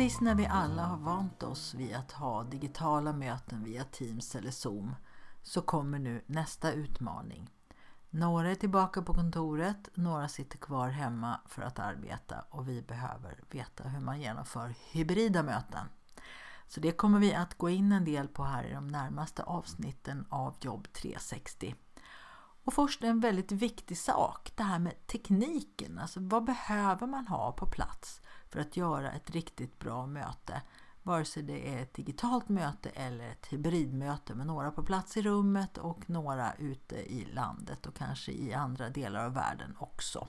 Precis när vi alla har vant oss vid att ha digitala möten via Teams eller Zoom så kommer nu nästa utmaning. Några är tillbaka på kontoret, några sitter kvar hemma för att arbeta och vi behöver veta hur man genomför hybrida möten. Så det kommer vi att gå in en del på här i de närmaste avsnitten av Jobb 360. Och först en väldigt viktig sak, det här med tekniken. Alltså vad behöver man ha på plats för att göra ett riktigt bra möte? Vare sig det är ett digitalt möte eller ett hybridmöte med några på plats i rummet och några ute i landet och kanske i andra delar av världen också.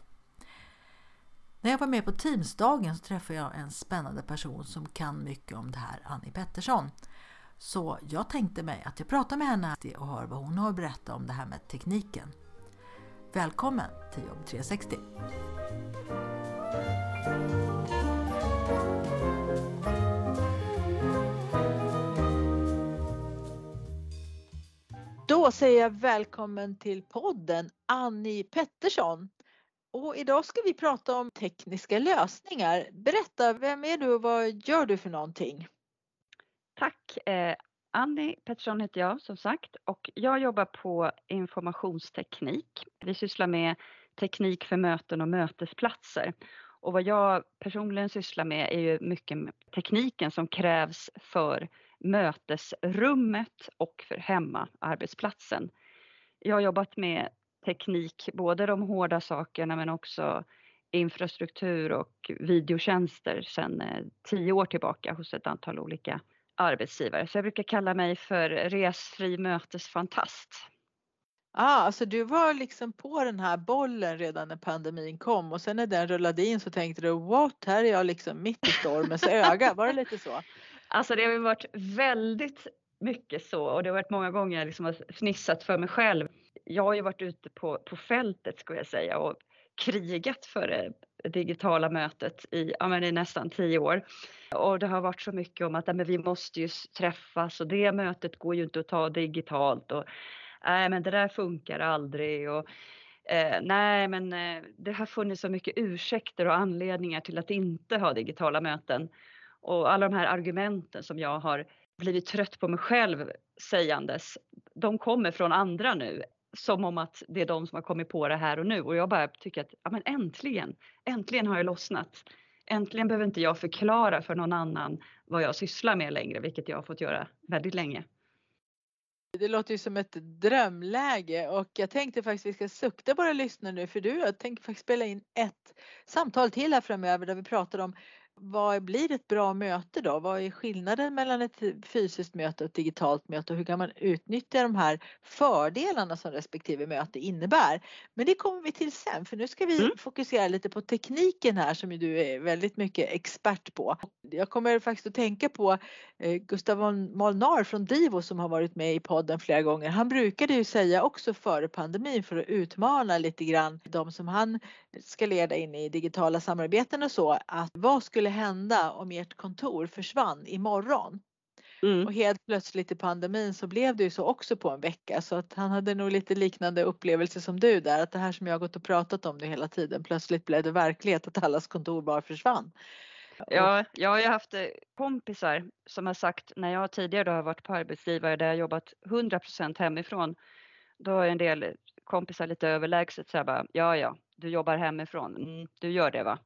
När jag var med på Teamsdagen så träffade jag en spännande person som kan mycket om det här, Annie Pettersson. Så jag tänkte mig att jag pratar med henne och hör vad hon har att berätta om det här med tekniken. Välkommen till Jobb 360! Då säger jag välkommen till podden Annie Pettersson. Och idag ska vi prata om tekniska lösningar. Berätta, vem är du och vad gör du för någonting? Tack! Eh, Annie Pettersson heter jag som sagt och jag jobbar på informationsteknik. Vi sysslar med teknik för möten och mötesplatser. Och vad jag personligen sysslar med är ju mycket tekniken som krävs för mötesrummet och för hemmaarbetsplatsen. Jag har jobbat med teknik, både de hårda sakerna men också infrastruktur och videotjänster sedan eh, tio år tillbaka hos ett antal olika arbetsgivare. Så jag brukar kalla mig för resfri mötesfantast. Ah, alltså du var liksom på den här bollen redan när pandemin kom och sen när den rullade in så tänkte du what, här är jag liksom mitt i stormens öga. Var det lite så? Alltså det har varit väldigt mycket så och det har varit många gånger jag liksom har fnissat för mig själv. Jag har ju varit ute på, på fältet skulle jag säga och krigat för det digitala mötet i, ja, men i nästan tio år. Och det har varit så mycket om att ja, men vi måste ju träffas och det mötet går ju inte att ta digitalt. Och, nej men det där funkar aldrig. Och, eh, nej men eh, det har funnits så mycket ursäkter och anledningar till att inte ha digitala möten. Och alla de här argumenten som jag har blivit trött på mig själv sägandes, de kommer från andra nu. Som om att det är de som har kommit på det här och nu och jag bara tycker att ja, men äntligen, äntligen har jag lossnat. Äntligen behöver inte jag förklara för någon annan vad jag sysslar med längre, vilket jag har fått göra väldigt länge. Det låter ju som ett drömläge och jag tänkte faktiskt vi ska sukta våra lyssnare nu för du, jag tänker faktiskt spela in ett samtal till här framöver där vi pratar om vad blir ett bra möte då? Vad är skillnaden mellan ett fysiskt möte och ett digitalt möte och hur kan man utnyttja de här fördelarna som respektive möte innebär? Men det kommer vi till sen för nu ska vi mm. fokusera lite på tekniken här som du är väldigt mycket expert på. Jag kommer faktiskt att tänka på eh, Gustav Molnar från Divo som har varit med i podden flera gånger. Han brukade ju säga också före pandemin för att utmana lite grann de som han ska leda in i digitala samarbeten och så att vad skulle hända om ert kontor försvann imorgon? Mm. Och helt plötsligt i pandemin så blev det ju så också på en vecka så att han hade nog lite liknande upplevelse som du där att det här som jag gått och pratat om det hela tiden plötsligt blev det verklighet att allas kontor bara försvann. Ja, jag har ju haft eh, kompisar som har sagt när jag tidigare har varit på arbetsgivare där jag jobbat 100% hemifrån. Då har en del kompisar lite överlägset så här bara, ja ja, du jobbar hemifrån, mm, du gör det va?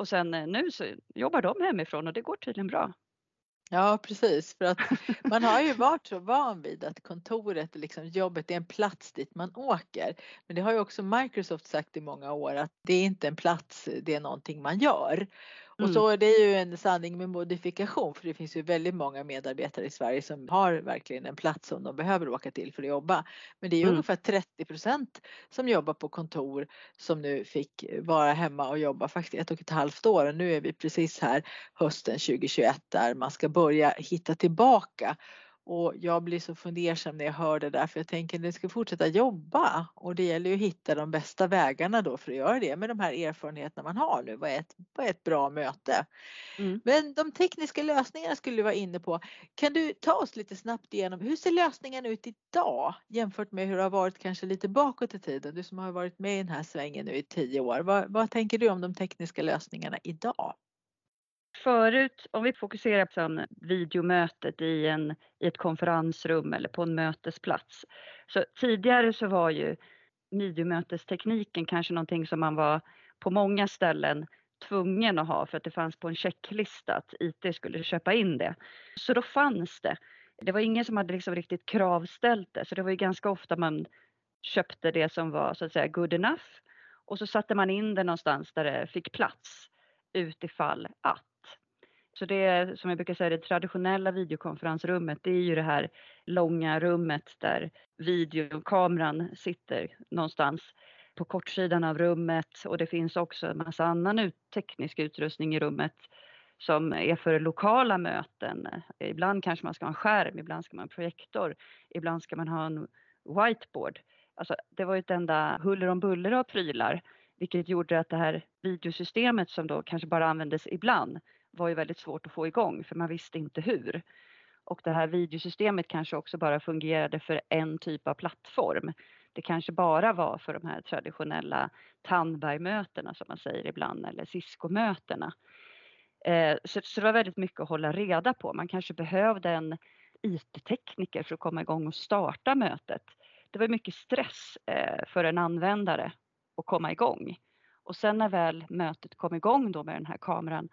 Och sen eh, nu så jobbar de hemifrån och det går tydligen bra. Ja precis för att man har ju varit så van vid att kontoret, liksom jobbet är en plats dit man åker. Men det har ju också Microsoft sagt i många år att det är inte en plats, det är någonting man gör. Och mm. så är det ju en sanning med modifikation för det finns ju väldigt många medarbetare i Sverige som har verkligen en plats som de behöver åka till för att jobba. Men det är ju mm. ungefär 30 procent som jobbar på kontor som nu fick vara hemma och jobba faktiskt ett och ett halvt år och nu är vi precis här hösten 2021 där man ska börja hitta tillbaka Och jag blir så fundersam när jag hör det där för jag tänker att ni ska fortsätta jobba och det gäller ju att hitta de bästa vägarna då för att göra det med de här erfarenheterna man har nu. Vad är ett, vad är ett bra möte? Mm. Men de tekniska lösningarna skulle du vara inne på. Kan du ta oss lite snabbt igenom hur ser lösningen ut idag jämfört med hur det har varit kanske lite bakåt i tiden? Du som har varit med i den här svängen nu i tio år. Vad, vad tänker du om de tekniska lösningarna idag? Förut, om vi fokuserar på videomötet i, en, i ett konferensrum eller på en mötesplats. Så tidigare så var ju videomötestekniken kanske någonting som man var på många ställen tvungen att ha för att det fanns på en checklista att IT skulle köpa in det. Så då fanns det. Det var ingen som hade liksom riktigt kravställt det så det var ju ganska ofta man köpte det som var så att säga good enough och så satte man in det någonstans där det fick plats utifall att. Så det är som jag brukar säga det traditionella videokonferensrummet det är ju det här långa rummet där videokameran sitter någonstans på kortsidan av rummet och det finns också en massa annan teknisk utrustning i rummet som är för lokala möten. Ibland kanske man ska ha en skärm, ibland ska man ha en projektor, ibland ska man ha en whiteboard. Alltså, det var ju ett enda huller om buller av prylar, vilket gjorde att det här videosystemet som då kanske bara användes ibland var ju väldigt svårt att få igång för man visste inte hur. Och det här videosystemet kanske också bara fungerade för en typ av plattform. Det kanske bara var för de här traditionella Tandbergmötena som man säger ibland eller Cisco-mötena. Eh, så, så det var väldigt mycket att hålla reda på. Man kanske behövde en IT-tekniker för att komma igång och starta mötet. Det var mycket stress eh, för en användare att komma igång. Och sen när väl mötet kom igång då med den här kameran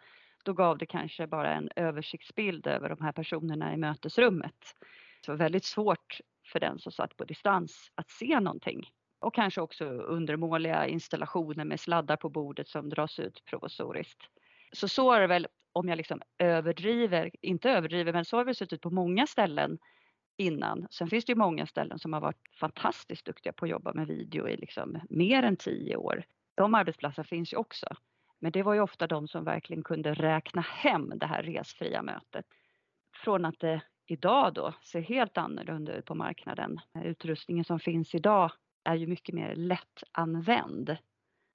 då gav det kanske bara en översiktsbild över de här personerna i mötesrummet. Det var väldigt svårt för den som satt på distans att se någonting. Och kanske också undermåliga installationer med sladdar på bordet som dras ut provisoriskt. Så så är det väl, om jag liksom överdriver, inte överdriver, men så har det sett ut på många ställen innan. Sen finns det ju många ställen som har varit fantastiskt duktiga på att jobba med video i liksom mer än tio år. De arbetsplatserna finns ju också. Men det var ju ofta de som verkligen kunde räkna hem det här resfria mötet. Från att det idag då ser helt annorlunda ut på marknaden. Utrustningen som finns idag är ju mycket mer lättanvänd.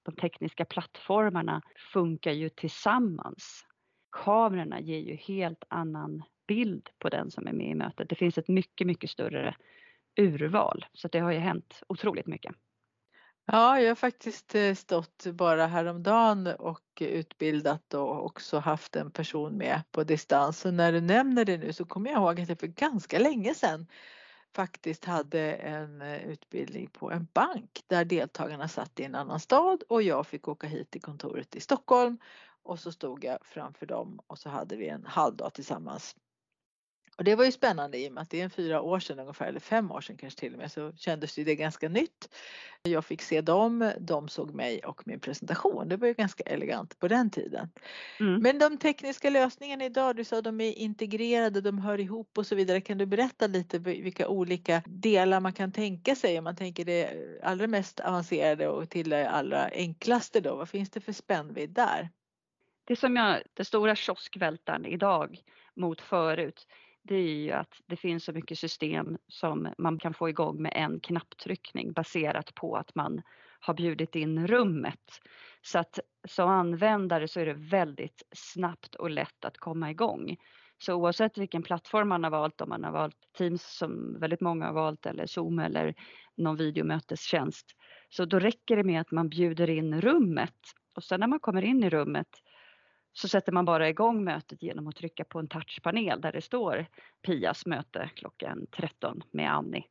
De tekniska plattformarna funkar ju tillsammans. Kamerorna ger ju helt annan bild på den som är med i mötet. Det finns ett mycket, mycket större urval så det har ju hänt otroligt mycket. Ja, jag har faktiskt eh, stått bara häromdagen och utbildat och också haft en person med på distans. Och när du nämner det nu så kommer jag ihåg att jag för ganska länge sedan faktiskt hade en eh, utbildning på en bank där deltagarna satt i en annan stad och jag fick åka hit till kontoret i Stockholm och så stod jag framför dem och så hade vi en halvdag tillsammans och det var ju spännande i och med att det är en fyra år sedan ungefär, eller fem år sedan kanske till och med, så kändes det ganska nytt. Jag fick se dem, de såg mig och min presentation. Det var ju ganska elegant på den tiden. Mm. Men de tekniska lösningarna idag, du sa de är integrerade, de hör ihop och så vidare. Kan du berätta lite vilka olika delar man kan tänka sig om man tänker det allra mest avancerade och till det allra enklaste då? Vad finns det för spännvidd där? Det som jag, det stora kioskvältaren idag mot förut, det är ju att det finns så mycket system som man kan få igång med en knapptryckning baserat på att man har bjudit in rummet. Så att som användare så är det väldigt snabbt och lätt att komma igång. Så oavsett vilken plattform man har valt, om man har valt Teams som väldigt många har valt eller Zoom eller någon videomötestjänst, så då räcker det med att man bjuder in rummet och sen när man kommer in i rummet så sätter man bara igång mötet genom att trycka på en touchpanel där det står Pias möte klockan 13 med Annie.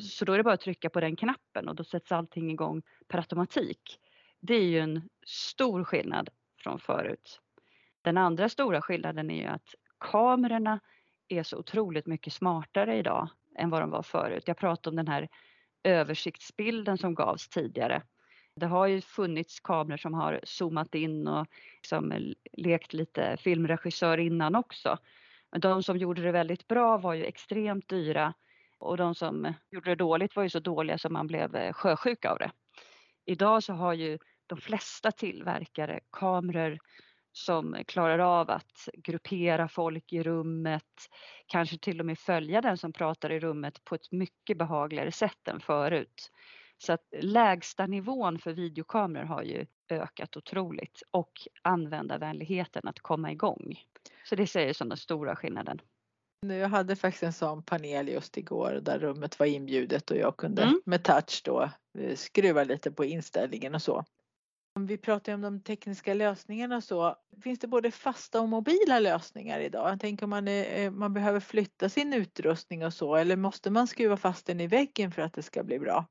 Så då är det bara att trycka på den knappen och då sätts allting igång per automatik. Det är ju en stor skillnad från förut. Den andra stora skillnaden är ju att kamerorna är så otroligt mycket smartare idag än vad de var förut. Jag pratade om den här översiktsbilden som gavs tidigare det har ju funnits kameror som har zoomat in och liksom lekt lite filmregissör innan också. Men de som gjorde det väldigt bra var ju extremt dyra och de som gjorde det dåligt var ju så dåliga som man blev eh, sjösjuk av det. Idag så har ju de flesta tillverkare kameror som klarar av att gruppera folk i rummet, kanske till och med följa den som pratar i rummet på ett mycket behagligare sätt än förut. Så att lägsta nivån för videokameror har ju ökat otroligt och användarvänligheten att komma igång. Så det säger som den stora skillnaden. Jag hade faktiskt en sån panel just igår där rummet var inbjudet och jag kunde mm. med touch då eh, skruva lite på inställningen och så. Om vi pratar om de tekniska lösningarna så finns det både fasta och mobila lösningar idag. Jag tänker om man, är, eh, man behöver flytta sin utrustning och så eller måste man skruva fast den i väggen för att det ska bli bra?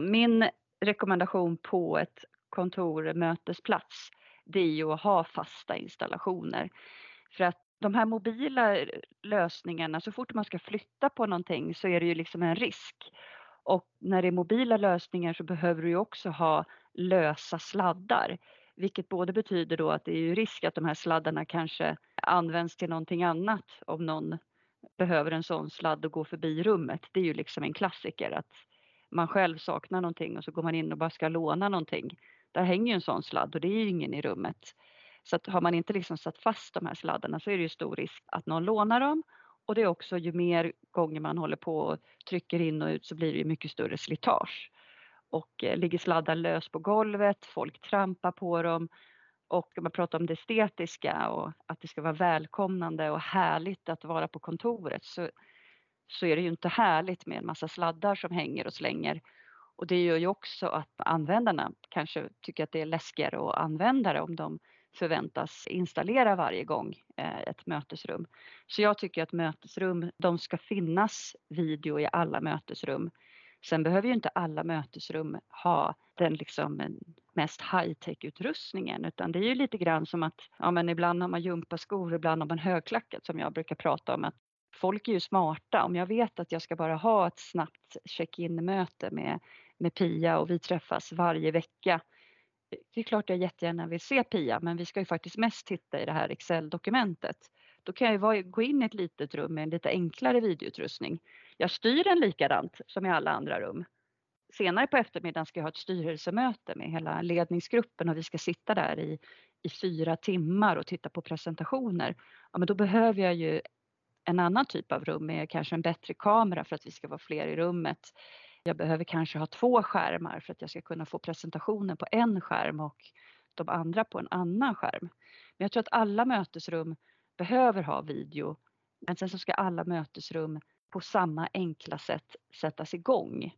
Min rekommendation på ett kontor, mötesplats, det är ju att ha fasta installationer. För att de här mobila lösningarna, så fort man ska flytta på någonting så är det ju liksom en risk. Och när det är mobila lösningar så behöver du ju också ha lösa sladdar. Vilket både betyder då att det är ju risk att de här sladdarna kanske används till någonting annat om någon behöver en sån sladd och går förbi rummet. Det är ju liksom en klassiker att man själv saknar någonting och så går man in och bara ska låna någonting. Där hänger ju en sån sladd och det är ju ingen i rummet. Så att har man inte liksom satt fast de här sladdarna så är det ju stor risk att någon lånar dem. Och det är också ju mer gånger man håller på och trycker in och ut så blir det ju mycket större slitage. Och eh, ligger sladdar lös på golvet, folk trampar på dem. Och om man pratar om det estetiska och att det ska vara välkomnande och härligt att vara på kontoret så, så är det ju inte härligt med en massa sladdar som hänger och slänger. Och det gör ju också att användarna kanske tycker att det är läskigare att använda det om de förväntas installera varje gång eh, ett mötesrum. Så jag tycker att mötesrum, de ska finnas video i alla mötesrum. Sen behöver ju inte alla mötesrum ha den liksom eh, mest high-tech utrustningen utan det är ju lite grann som att ja, men ibland har man gympaskor, ibland har man högklackat som jag brukar prata om att folk är ju smarta. Om jag vet att jag ska bara ha ett snabbt check-in möte med, med Pia och vi träffas varje vecka det är klart jag jättegärna vill se Pia, men vi ska ju faktiskt mest titta i det här Excel-dokumentet. Då kan jag gå in i ett litet rum med en lite enklare videoutrustning. Jag styr den likadant som i alla andra rum. Senare på eftermiddagen ska jag ha ett styrelsemöte med hela ledningsgruppen och vi ska sitta där i, i fyra timmar och titta på presentationer. Ja, men då behöver jag ju en annan typ av rum med kanske en bättre kamera för att vi ska vara fler i rummet. Jag behöver kanske ha två skärmar för att jag ska kunna få presentationen på en skärm och de andra på en annan skärm. Men jag tror att alla mötesrum behöver ha video. Men sen så ska alla mötesrum på samma enkla sätt sättas igång.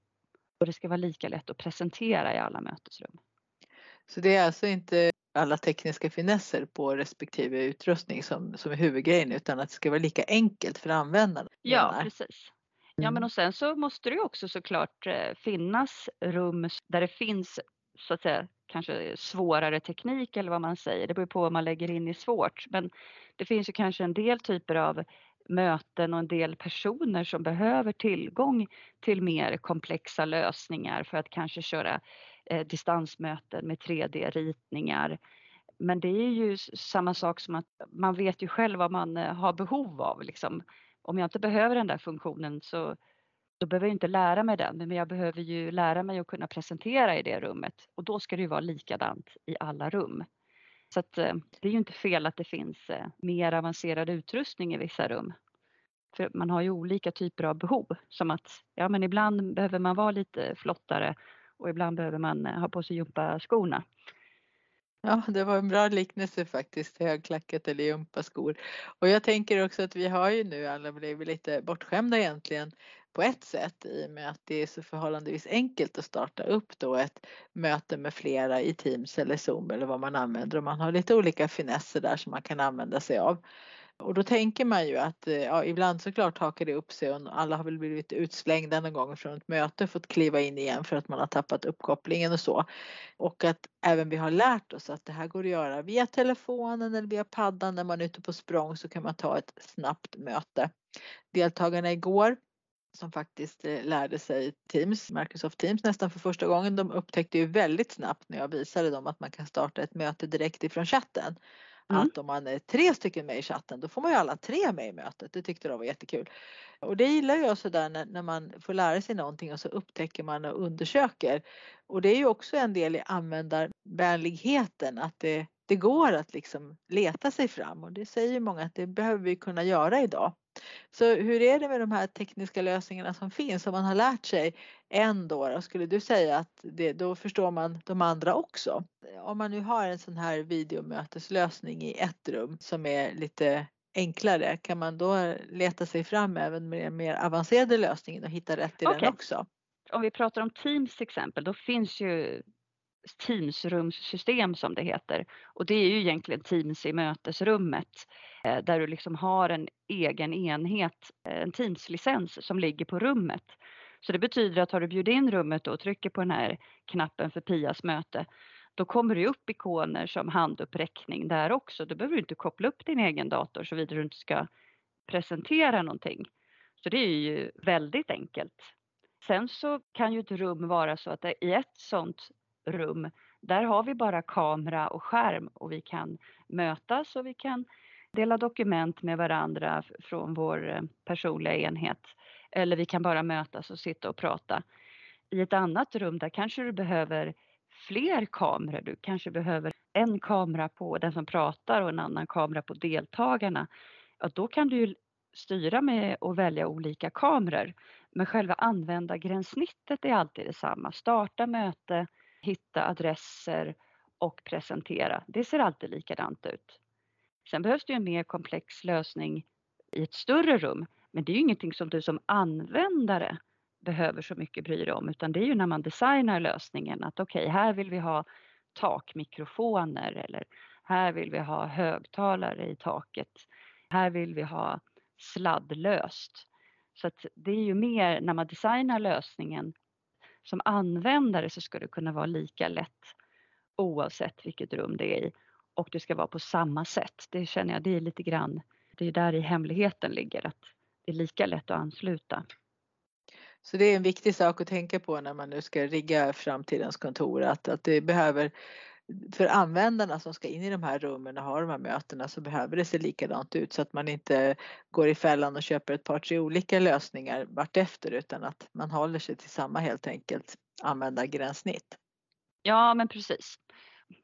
Och det ska vara lika lätt att presentera i alla mötesrum. Så det är alltså inte alla tekniska finesser på respektive utrustning som, som är huvudgrejen utan att det ska vara lika enkelt för användaren? Ja, precis. Ja men mm. och sen så måste det också såklart eh, finnas rum där det finns så att säga kanske svårare teknik eller vad man säger. Det beror på vad man lägger in i svårt. Men det finns ju kanske en del typer av möten och en del personer som behöver tillgång till mer komplexa lösningar för att kanske köra eh, distansmöten med 3D-ritningar. Men det är ju samma sak som att man vet ju själv vad man eh, har behov av. Liksom om jag inte behöver den där funktionen så då behöver jag inte lära mig den, men jag behöver ju lära mig att kunna presentera i det rummet och då ska det ju vara likadant i alla rum. Så att, eh, det är ju inte fel att det finns eh, mer avancerad utrustning i vissa rum. För man har ju olika typer av behov, som att ja, men ibland behöver man vara lite flottare och ibland behöver man eh, ha på sig gympaskorna. Ja, det var en bra liknelse faktiskt, högklackat eller gympaskor. Och jag tänker också att vi har ju nu alla blivit lite bortskämda egentligen på ett sätt i och med att det är så förhållandevis enkelt att starta upp då ett möte med flera i Teams eller Zoom eller vad man använder och man har lite olika finesser där som man kan använda sig av. Och då tänker man ju att eh, ja, ibland såklart hakar det upp sig och alla har väl blivit utslängda någon gång från ett möte och fått kliva in igen för att man har tappat uppkopplingen och så. Och att även vi har lärt oss att det här går att göra via telefonen eller via paddan när man är ute på språng så kan man ta ett snabbt möte. Deltagarna igår som faktiskt eh, lärde sig Teams, Microsoft Teams nästan för första gången. De upptäckte ju väldigt snabbt när jag visade dem att man kan starta ett möte direkt ifrån chatten. Mm. Att om man är tre stycken med i chatten då får man ju alla tre med i mötet. Det tyckte de var jättekul. Och det gillar jag sådär när, när man får lära sig någonting och så upptäcker man och undersöker. Och det är ju också en del i användarvänligheten att det det går att liksom leta sig fram och det säger många att det behöver vi kunna göra idag. Så hur är det med de här tekniska lösningarna som finns? Om man har lärt sig en då, skulle du säga att det, då förstår man de andra också? Om man nu har en sån här videomöteslösning i ett rum som är lite enklare, kan man då leta sig fram även med den mer avancerade lösningen och hitta rätt i okay. den också? Om vi pratar om Teams till exempel, då finns ju Teamsrumssystem som det heter. Och det är ju egentligen Teams i mötesrummet eh, där du liksom har en egen enhet, eh, en Teams-licens som ligger på rummet. Så det betyder att har du bjudit in rummet och trycker på den här knappen för Pias möte, då kommer det upp ikoner som handuppräckning där också. Då behöver du inte koppla upp din egen dator såvida du inte ska presentera någonting. Så det är ju väldigt enkelt. Sen så kan ju ett rum vara så att i ett sånt rum, där har vi bara kamera och skärm och vi kan mötas och vi kan dela dokument med varandra från vår eh, personliga enhet. Eller vi kan bara mötas och sitta och prata. I ett annat rum där kanske du behöver fler kameror. Du kanske behöver en kamera på den som pratar och en annan kamera på deltagarna. Ja, då kan du styra med att välja olika kameror. Men själva användargränssnittet är alltid detsamma. Starta möte, hitta adresser och presentera. Det ser alltid likadant ut. Sen behövs det en mer komplex lösning i ett större rum. Men det är ju ingenting som du som användare behöver så mycket bry dig om utan det är ju när man designar lösningen att okej, okay, här vill vi ha takmikrofoner eller här vill vi ha högtalare i taket. Här vill vi ha sladdlöst. Så att det är ju mer när man designar lösningen som användare så ska det kunna vara lika lätt oavsett vilket rum det är i och det ska vara på samma sätt. Det känner jag, det är lite grann, det är där i hemligheten ligger att det är lika lätt att ansluta. Så det är en viktig sak att tänka på när man nu ska rigga framtidens kontor att, att det behöver för användarna som ska in i de här rummen och ha de här mötena så behöver det se likadant ut så att man inte går i fällan och köper ett par tre olika lösningar vartefter utan att man håller sig till samma helt enkelt användargränssnitt. Ja men precis.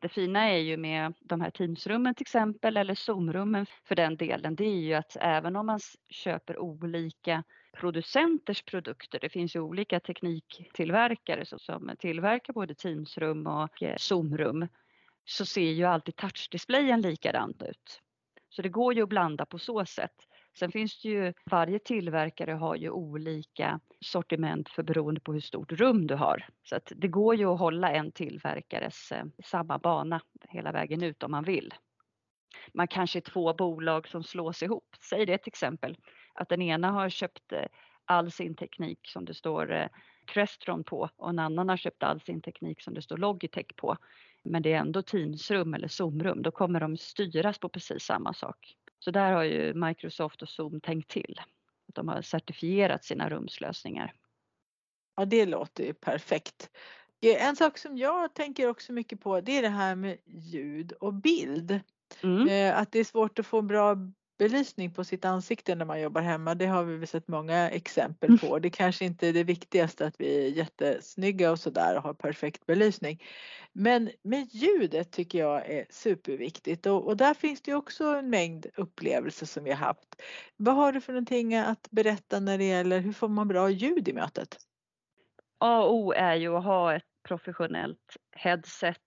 Det fina är ju med de här Teamsrummen till exempel eller Zoomrummen för den delen det är ju att även om man köper olika producenters produkter. Det finns ju olika tekniktillverkare som tillverkar både Teamsrum och eh, Zoomrum. Så ser ju alltid touchdisplayen likadant ut. Så det går ju att blanda på så sätt. Sen finns det ju, varje tillverkare har ju olika sortiment för beroende på hur stort rum du har. Så att det går ju att hålla en tillverkares eh, samma bana hela vägen ut om man vill. Man kanske är två bolag som slås ihop. Säg det till exempel att den ena har köpt eh, all sin teknik som det står eh, Crestron på och en annan har köpt all sin teknik som det står Logitech på. Men det är ändå Teamsrum eller Zoomrum, då kommer de styras på precis samma sak. Så där har ju Microsoft och Zoom tänkt till. Att de har certifierat sina rumslösningar. Ja, det låter ju perfekt. En sak som jag tänker också mycket på det är det här med ljud och bild. Mm. Eh, att det är svårt att få bra belysning på sitt ansikte när man jobbar hemma. Det har vi sett många exempel mm. på. Det kanske inte är det viktigaste att vi är jättesnygga och sådär och har perfekt belysning. Men med ljudet tycker jag är superviktigt och, och där finns det också en mängd upplevelser som vi har haft. Vad har du för någonting att berätta när det gäller hur får man bra ljud i mötet? A och O är ju att ha ett professionellt headset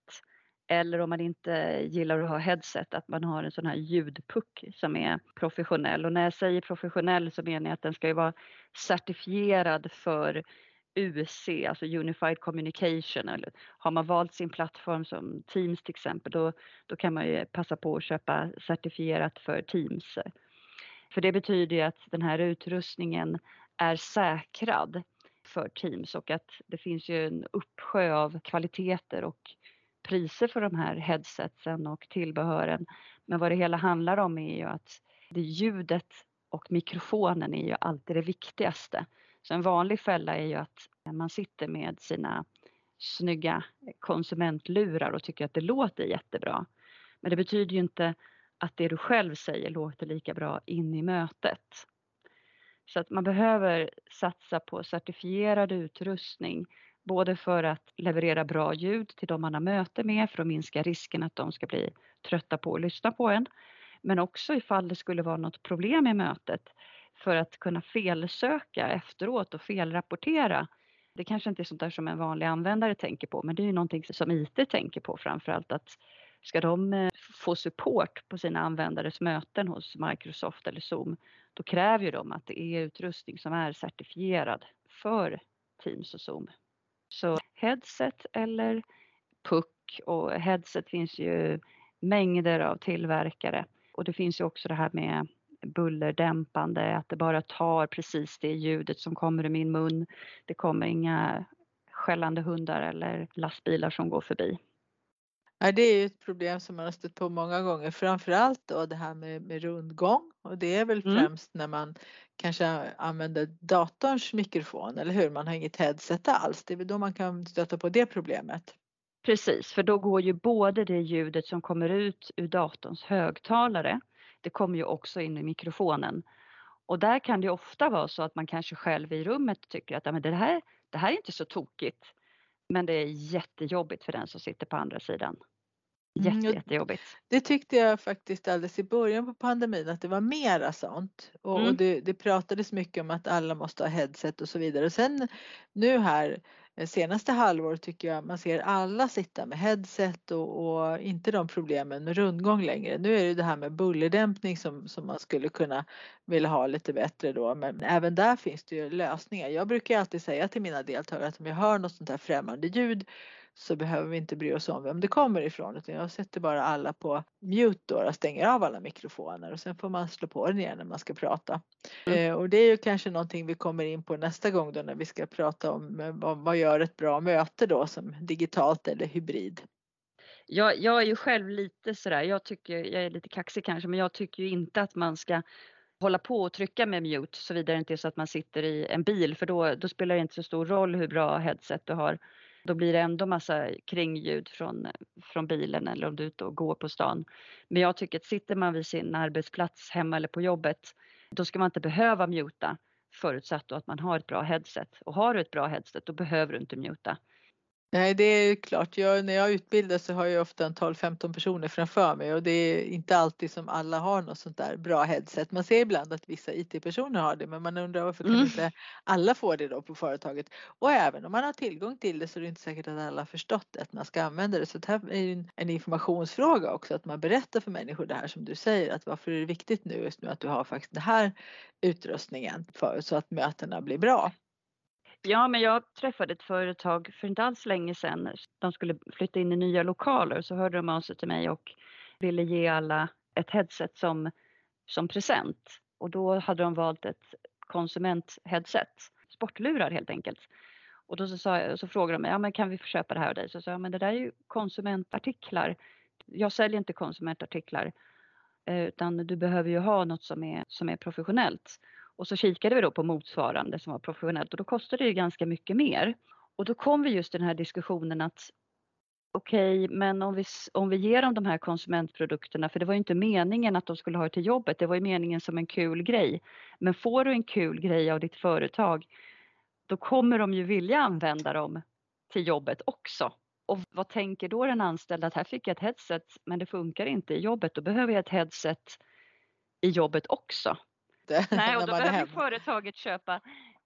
eller om man inte gillar att ha headset, att man har en sån här ljudpuck som är professionell. Och när jag säger professionell så menar jag att den ska ju vara certifierad för UC, alltså Unified Communication. Eller har man valt sin plattform som Teams till exempel, då, då kan man ju passa på att köpa certifierat för Teams. För det betyder ju att den här utrustningen är säkrad för Teams och att det finns ju en uppsjö av kvaliteter och priser för de här headsetsen och tillbehören. Men vad det hela handlar om är ju att det ljudet och mikrofonen är ju alltid det viktigaste. Så en vanlig fälla är ju att man sitter med sina snygga konsumentlurar och tycker att det låter jättebra. Men det betyder ju inte att det du själv säger låter lika bra in i mötet. Så att man behöver satsa på certifierad utrustning Både för att leverera bra ljud till de man har möte med för att minska risken att de ska bli trötta på att lyssna på en. Men också ifall det skulle vara något problem i mötet för att kunna felsöka efteråt och felrapportera. Det kanske inte är sånt där som en vanlig användare tänker på men det är ju någonting som IT tänker på framförallt att ska de eh, få support på sina användares möten hos Microsoft eller Zoom då kräver ju de att det är utrustning som är certifierad för Teams och Zoom. Så headset eller puck och headset finns ju mängder av tillverkare och det finns ju också det här med bullerdämpande, att det bara tar precis det ljudet som kommer ur min mun. Det kommer inga skällande hundar eller lastbilar som går förbi. Ja, det är ju ett problem som man har stött på många gånger, framförallt då det här med, med rundgång och det är väl mm. främst när man kanske använder datorns mikrofon, eller hur? Man har inget headset alls. Det är väl då man kan stöta på det problemet. Precis, för då går ju både det ljudet som kommer ut ur datorns högtalare, det kommer ju också in i mikrofonen. Och där kan det ofta vara så att man kanske själv i rummet tycker att men det, här, det här är inte så tokigt. Men det är jättejobbigt för den som sitter på andra sidan. Jätte, mm, jättejobbigt. Det tyckte jag faktiskt alldeles i början på pandemin att det var mera sånt. Och, mm. och det, det pratades mycket om att alla måste ha headset och så vidare. Och sen nu här Eh, senaste halvåret tycker jag man ser alla sitta med headset och, och, inte de problemen med rundgång längre. Nu är det det här med bullerdämpning som, som man skulle kunna vilja ha lite bättre då men även där finns det ju lösningar. Jag brukar alltid säga till mina deltagare att om jag hör något sånt här främmande ljud så behöver vi inte bry oss om vem det kommer ifrån utan jag sätter bara alla på mute då och stänger av alla mikrofoner och sen får man slå på den igen när man ska prata. Mm. Eh, och det är ju kanske någonting vi kommer in på nästa gång då när vi ska prata om eh, vad, vad gör ett bra möte då som digitalt eller hybrid. Jag, jag är ju själv lite sådär, jag tycker, jag är lite kaxig kanske, men jag tycker ju inte att man ska hålla på och trycka med mute såvida det inte är så att man sitter i en bil för då, då spelar det inte så stor roll hur bra headset du har då blir det ändå massa kringljud från, från bilen eller om du är ute och går på stan. Men jag tycker att sitter man vid sin arbetsplats hemma eller på jobbet, då ska man inte behöva muta förutsatt att man har ett bra headset. Och har du ett bra headset, då behöver du inte muta. Nej, det är klart. Jag, när jag utbildar så har jag ofta en 12-15 personer framför mig och det är inte alltid som alla har något sånt där bra headset. Man ser ibland att vissa IT-personer har det, men man undrar varför mm. kan inte alla få det då på företaget? Och även om man har tillgång till det så är det inte säkert att alla har förstått att man ska använda det. Så det här är en, en informationsfråga också, att man berättar för människor det här som du säger, att varför är det viktigt nu just nu att du har faktiskt den här utrustningen för, så att mötena blir bra. Ja, men jag träffade ett företag för inte alls länge sedan. De skulle flytta in i nya lokaler så hörde de av sig till mig och ville ge alla ett headset som, som present. Och då hade de valt ett konsumentheadset, sportlurar helt enkelt. Och då så, sa jag, så frågade de mig, ja men kan vi få köpa det här av dig? Så sa jag, men det där är ju konsumentartiklar. Jag säljer inte konsumentartiklar eh, utan du behöver ju ha något som är, som är professionellt. Och så kikade vi då på motsvarande som var professionellt och då kostade det ganska mycket mer. Och då kom vi just till den här diskussionen att okej, okay, men om vi, om vi ger dem de här konsumentprodukterna, för det var ju inte meningen att de skulle ha det till jobbet, det var ju meningen som en kul grej. Men får du en kul grej av ditt företag, då kommer de ju vilja använda dem till jobbet också. Och vad tänker då den anställda att här fick jag ett headset men det funkar inte i jobbet, då behöver jag ett headset i jobbet också inte. Nej, och då behöver företaget köpa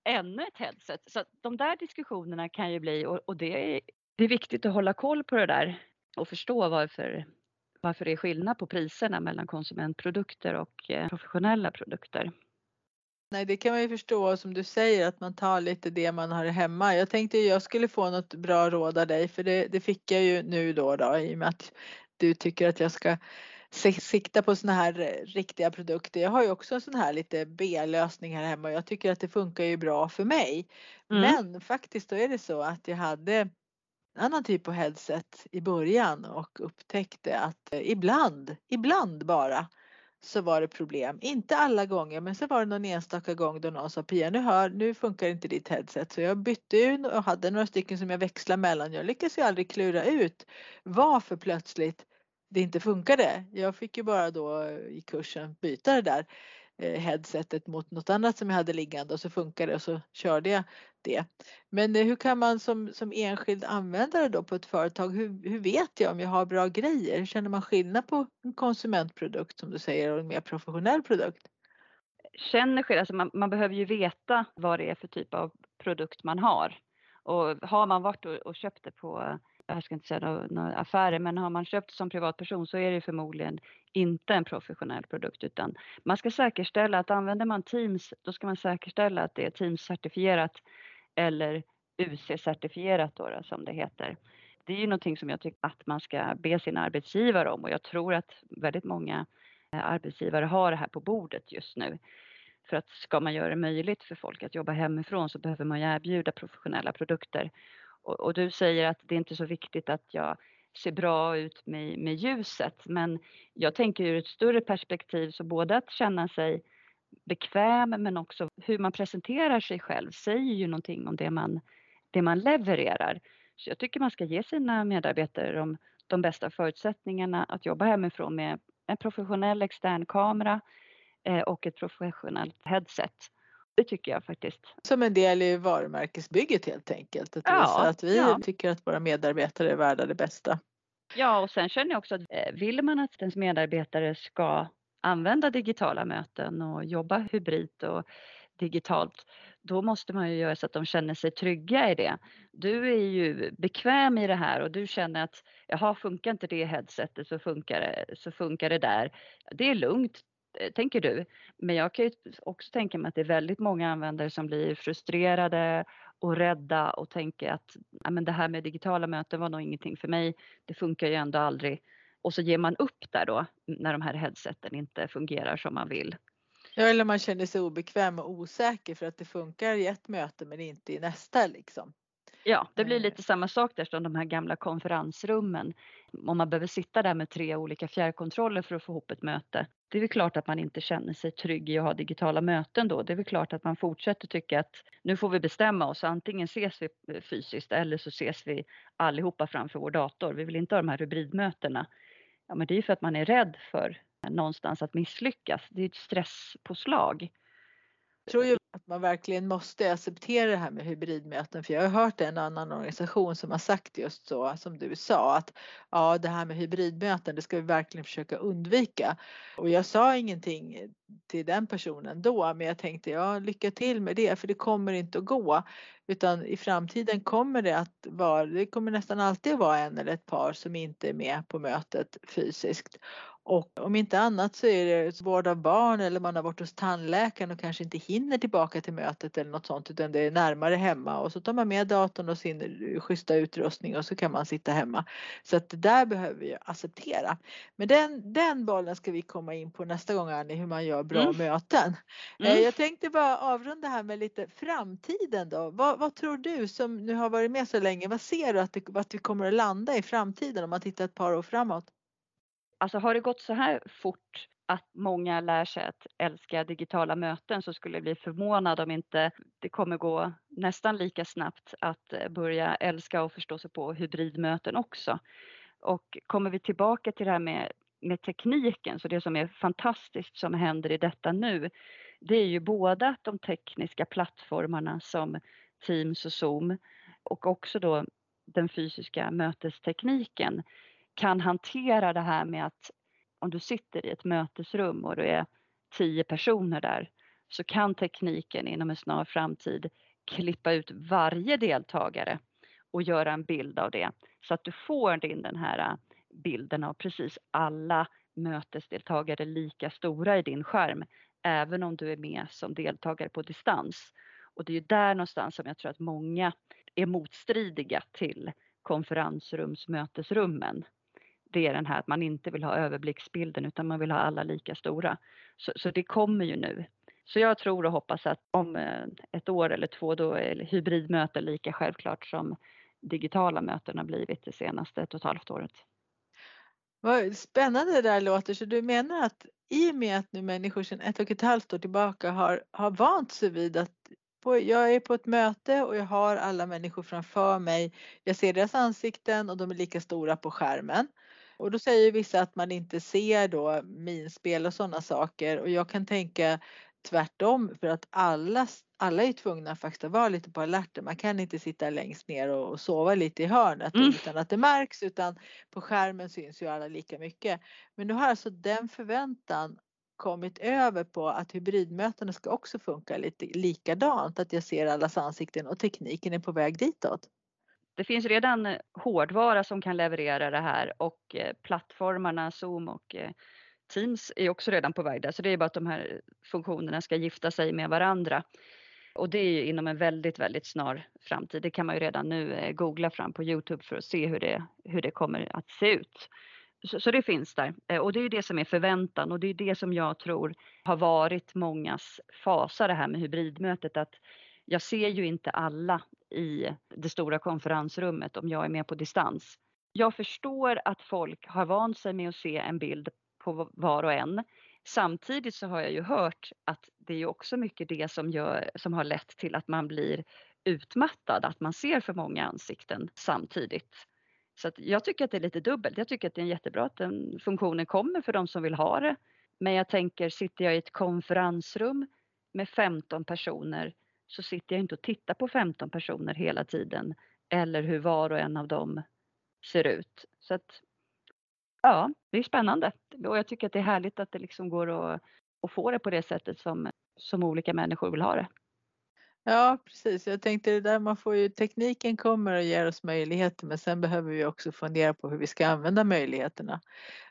ännu ett headset. Så de där diskussionerna kan ju bli, och, och det, är, det är viktigt att hålla koll på det där och förstå varför, varför det är skillnad på priserna mellan konsumentprodukter och eh, professionella produkter. Nej, det kan man ju förstå som du säger att man tar lite det man har hemma. Jag tänkte jag skulle få något bra råd av dig för det, det fick jag ju nu då, då i och med att du tycker att jag ska sikta på såna här eh, riktiga produkter. Jag har ju också en sån här lite B-lösning här hemma och jag tycker att det funkar ju bra för mig. Mm. Men faktiskt då är det så att jag hade en annan typ av headset i början och upptäckte att eh, ibland, ibland bara så var det problem. Inte alla gånger men så var det någon enstaka gång då någon sa Pia nu, hör, nu funkar inte ditt headset så jag bytte ut och hade några stycken som jag växlade mellan. Jag lyckades ju aldrig klura ut varför plötsligt det inte funkade. Jag fick ju bara då i kursen byta det där eh, headsetet mot något annat som jag hade liggande och så funkade det och så körde jag det. Men eh, hur kan man som, som enskild användare då på ett företag, hur, hur vet jag om jag har bra grejer? Hur känner man skillnad på en konsumentprodukt som du säger och en mer professionell produkt? Känner skillnad, alltså man, man behöver ju veta vad det är för typ av produkt man har. Och har man varit och, och köpt det på jag ska inte säga några, några affärer, men har man köpt som privatperson så är det förmodligen inte en professionell produkt utan man ska säkerställa att använder man Teams då ska man säkerställa att det är Teams-certifierat eller UC-certifierat då, då, som det heter. Det är ju någonting som jag tycker att man ska be sin arbetsgivare om och jag tror att väldigt många eh, arbetsgivare har det här på bordet just nu. För att ska man göra det möjligt för folk att jobba hemifrån så behöver man ju erbjuda professionella produkter och, och, du säger att det är inte är så viktigt att jag ser bra ut med, med ljuset. Men jag tänker ur ett större perspektiv så både att känna sig bekväm men också hur man presenterar sig själv säger ju någonting om det man, det man levererar. Så jag tycker man ska ge sina medarbetare de, de bästa förutsättningarna att jobba hemifrån med en professionell extern kamera eh, och ett professionellt headset. Det tycker jag faktiskt. Som en del i varumärkesbygget helt enkelt. Att ja, att vi ja. tycker att våra medarbetare är värda det bästa. Ja, och sen känner jag också att eh, vill man att ens medarbetare ska använda digitala möten och jobba hybrid och digitalt, då måste man ju göra så att de känner sig trygga i det. Du är ju bekväm i det här och du känner att jaha, funkar inte det headsetet så funkar det, så funkar det där. Det är lugnt, Eh, tänker du. Men jag kan ju också tänka mig att det är väldigt många användare som blir frustrerade och rädda och tänker att men det här med digitala möten var nog ingenting för mig. Det funkar ju ändå aldrig. Och så ger man upp där då när de här headseten inte fungerar som man vill. Ja, eller man känner sig obekväm och osäker för att det funkar i ett möte men inte i nästa liksom. Ja, det blir eh. lite samma sak där som de här gamla konferensrummen. Om man behöver sitta där med tre olika fjärrkontroller för att få ihop ett möte. Det är väl klart att man inte känner sig trygg i att ha digitala möten då. Det är väl klart att man fortsätter tycka att nu får vi bestämma oss. Antingen ses vi eh, fysiskt eller så ses vi allihopa framför vår dator. Vi vill inte ha de här hybridmötena. Ja, men det är ju för att man är rädd för någonstans att misslyckas. Det är ett stresspåslag. Jag tror ju att man verkligen måste acceptera det här med hybridmöten för jag har hört en annan organisation som har sagt just så som du sa att ja det här med hybridmöten det ska vi verkligen försöka undvika. Och jag sa ingenting till den personen då men jag tänkte ja lycka till med det för det kommer inte att gå utan i framtiden kommer det att vara, det kommer nästan alltid vara en eller ett par som inte är med på mötet fysiskt och om inte annat så är det vård av barn eller man har varit hos tandläkaren och kanske inte hinner tillbaka till mötet eller något sånt utan det är närmare hemma och så tar man med datorn och sin schyssta utrustning och så kan man sitta hemma. Så att det där behöver vi acceptera. Men den, den bollen ska vi komma in på nästa gång Annie, hur man gör bra mm. möten. Eh, mm. Jag tänkte bara avrunda här med lite framtiden då. Vad, vad, tror du som nu har varit med så länge, vad ser du att, det, att vi kommer att landa i framtiden om man tittar ett par år framåt? Alltså har det gått så här fort att många lär sig att älska digitala möten så skulle jag bli förvånad om inte det kommer gå nästan lika snabbt att eh, börja älska och förstå sig på hybridmöten också. Och kommer vi tillbaka till det här med, med tekniken, så det som är fantastiskt som händer i detta nu, det är ju både att de tekniska plattformarna som Teams och Zoom och också då den fysiska mötestekniken kan hantera det här med att om du sitter i ett mötesrum och det är tio personer där så kan tekniken inom en snar framtid klippa ut varje deltagare och göra en bild av det så att du får in den här äh, bilden av precis alla mötesdeltagare lika stora i din skärm även om du är med som deltagare på distans. Och det är ju där någonstans som jag tror att många är motstridiga till konferensrumsmötesrummen det är den här att man inte vill ha överblicksbilden utan man vill ha alla lika stora. Så, så det kommer ju nu. Så jag tror och hoppas att om eh, ett år eller två då är hybridmöten lika självklart som digitala möten har blivit det senaste ett och ett halvt året. Vad spännande det där låter. Så du menar att i och med att nu människor sedan ett och ett halvt år tillbaka har, har vant sig vid att på, jag är på ett möte och jag har alla människor framför mig. Jag ser deras ansikten och de är lika stora på skärmen. Och då säger vissa att man inte ser då minspel och sådana saker och jag kan tänka tvärtom för att alla, alla är tvungna faktiskt att vara lite på alerten. Man kan inte sitta längst ner och, och sova lite i hörnet mm. utan att det märks utan på skärmen syns ju alla lika mycket. Men nu har alltså den förväntan kommit över på att hybridmötena ska också funka lite likadant, att jag ser allas ansikten och tekniken är på väg ditåt. Det finns redan eh, hårdvara som kan leverera det här och eh, plattformarna Zoom och eh, Teams är också redan på väg där, så det är bara att de här funktionerna ska gifta sig med varandra. Och det är ju inom en väldigt, väldigt snar framtid. Det kan man ju redan nu googla fram på Youtube för att se hur det, hur det kommer att se ut. Så, så, det finns där. Och det är det som är förväntan och det är det som jag tror har varit mångas fasa det här med hybridmötet. Att jag ser ju inte alla i det stora konferensrummet om jag är med på distans. Jag förstår att folk har vant sig med att se en bild på var och en. Samtidigt så har jag ju hört att det är också mycket det som, gör, som har lett till att man blir utmattad, att man ser för många ansikten samtidigt. Så jag tycker att det är lite dubbelt. Jag tycker att det är jättebra att den funktionen kommer för de som vill ha det. Men jag tänker, sitter jag i ett konferensrum med 15 personer så sitter jag inte och tittar på 15 personer hela tiden eller hur var och en av dem ser ut. Så att ja, det är spännande och jag tycker att det är härligt att det liksom går att, att få det på det sättet som, som olika människor vill ha det. Ja precis, jag tänkte det där man får ju, tekniken kommer och ger oss möjligheter men sen behöver vi också fundera på hur vi ska använda möjligheterna.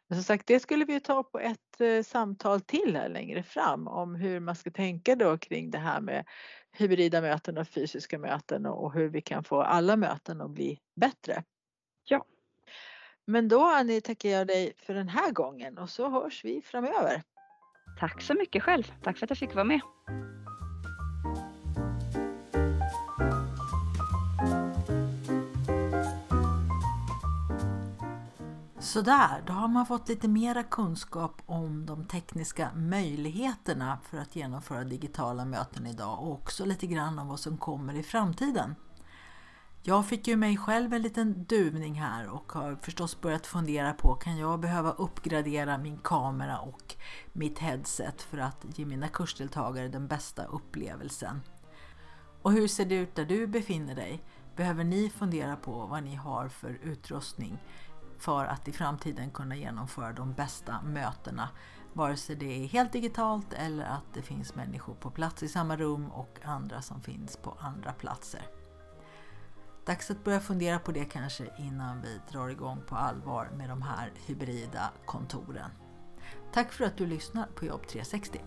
Men som sagt det skulle vi ta på ett eh, samtal till här längre fram om hur man ska tänka då kring det här med hybrida möten och fysiska möten och, och hur vi kan få alla möten att bli bättre. Ja. Men då Annie tackar jag dig för den här gången och så hörs vi framöver. Tack så mycket själv. Tack för att jag fick vara med. Sådär, då har man fått lite mera kunskap om de tekniska möjligheterna för att genomföra digitala möten idag och också lite grann om vad som kommer i framtiden. Jag fick ju mig själv en liten duvning här och har förstås börjat fundera på kan jag behöva uppgradera min kamera och mitt headset för att ge mina kursdeltagare den bästa upplevelsen. Och hur ser det ut där du befinner dig? Behöver ni fundera på vad ni har för utrustning för att i framtiden kunna genomföra de bästa mötena? Vare sig det är helt digitalt eller att det finns människor på plats i samma rum och andra som finns på andra platser. Dags att börja fundera på det kanske innan vi drar igång på allvar med de här hybrida kontoren. Tack för att du lyssnar på Jobb 360.